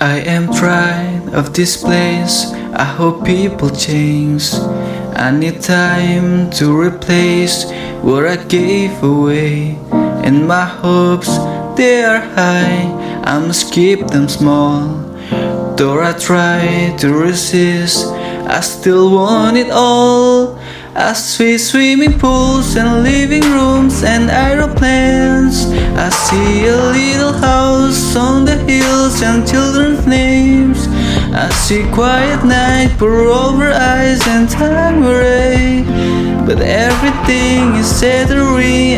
pride of this place. I hope people change. I need time to replace what I gave away. And my hopes, they are high. I must keep them small. Though I try to resist, I still want it all. I see swimming pools and living rooms and aeroplanes. I see a little house on the hills and children's names. I see quiet night pour over eyes and time away. But everything is settled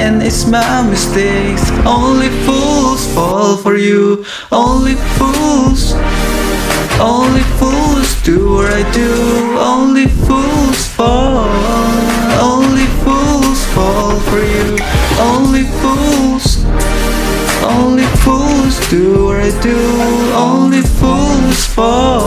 and it's my mistakes. Only fools fall for you. Only fools. Only fools do what I do. Only fools fall. Do. Only fools fall.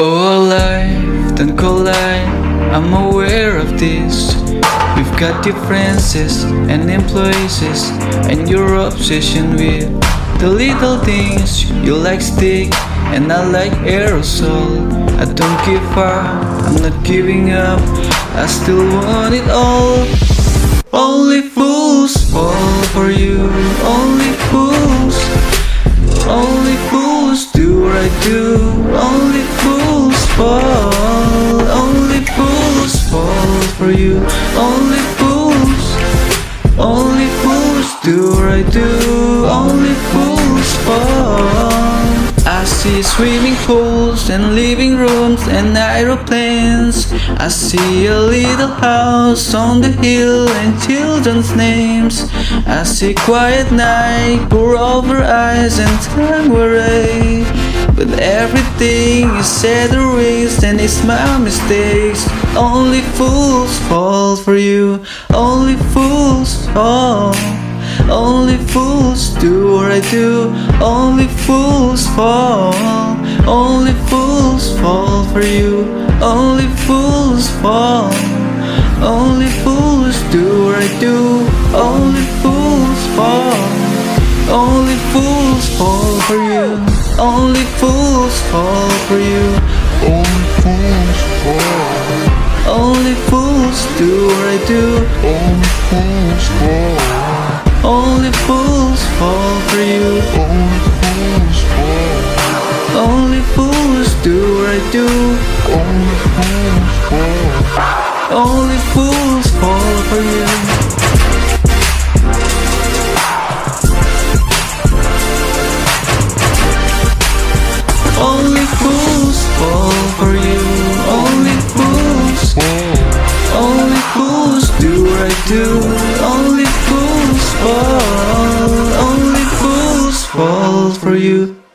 Oh, life don't. I'm aware of this. We've got differences and employees, and your obsession with the little things. You like stick, and I like aerosol. I don't give up, I'm not giving up. I still want it all. Only fools fall for you. Only fools. Only fools do what I do. Only fools fall. Only fools fall for you. Only fools. Only fools do what I do. Only fools fall. See swimming pools and living rooms and aeroplanes. I see a little house on the hill and children's names. I see quiet night pour over eyes and time away. But everything is said erased and it's my mistakes. Only fools fall for you. Only fools fall. Only fools do what I do. Only fools fall. Only fools fall for you. Only fools fall. Only fools do what I do. Only fools fall. Only fools fall for you. Only fools fall for you. Only fools fall. Only fools do what I do. Only fools fall. Only fools fall for you. Only fools fall. Only fools do what I do. Only fools fall. Only fools you.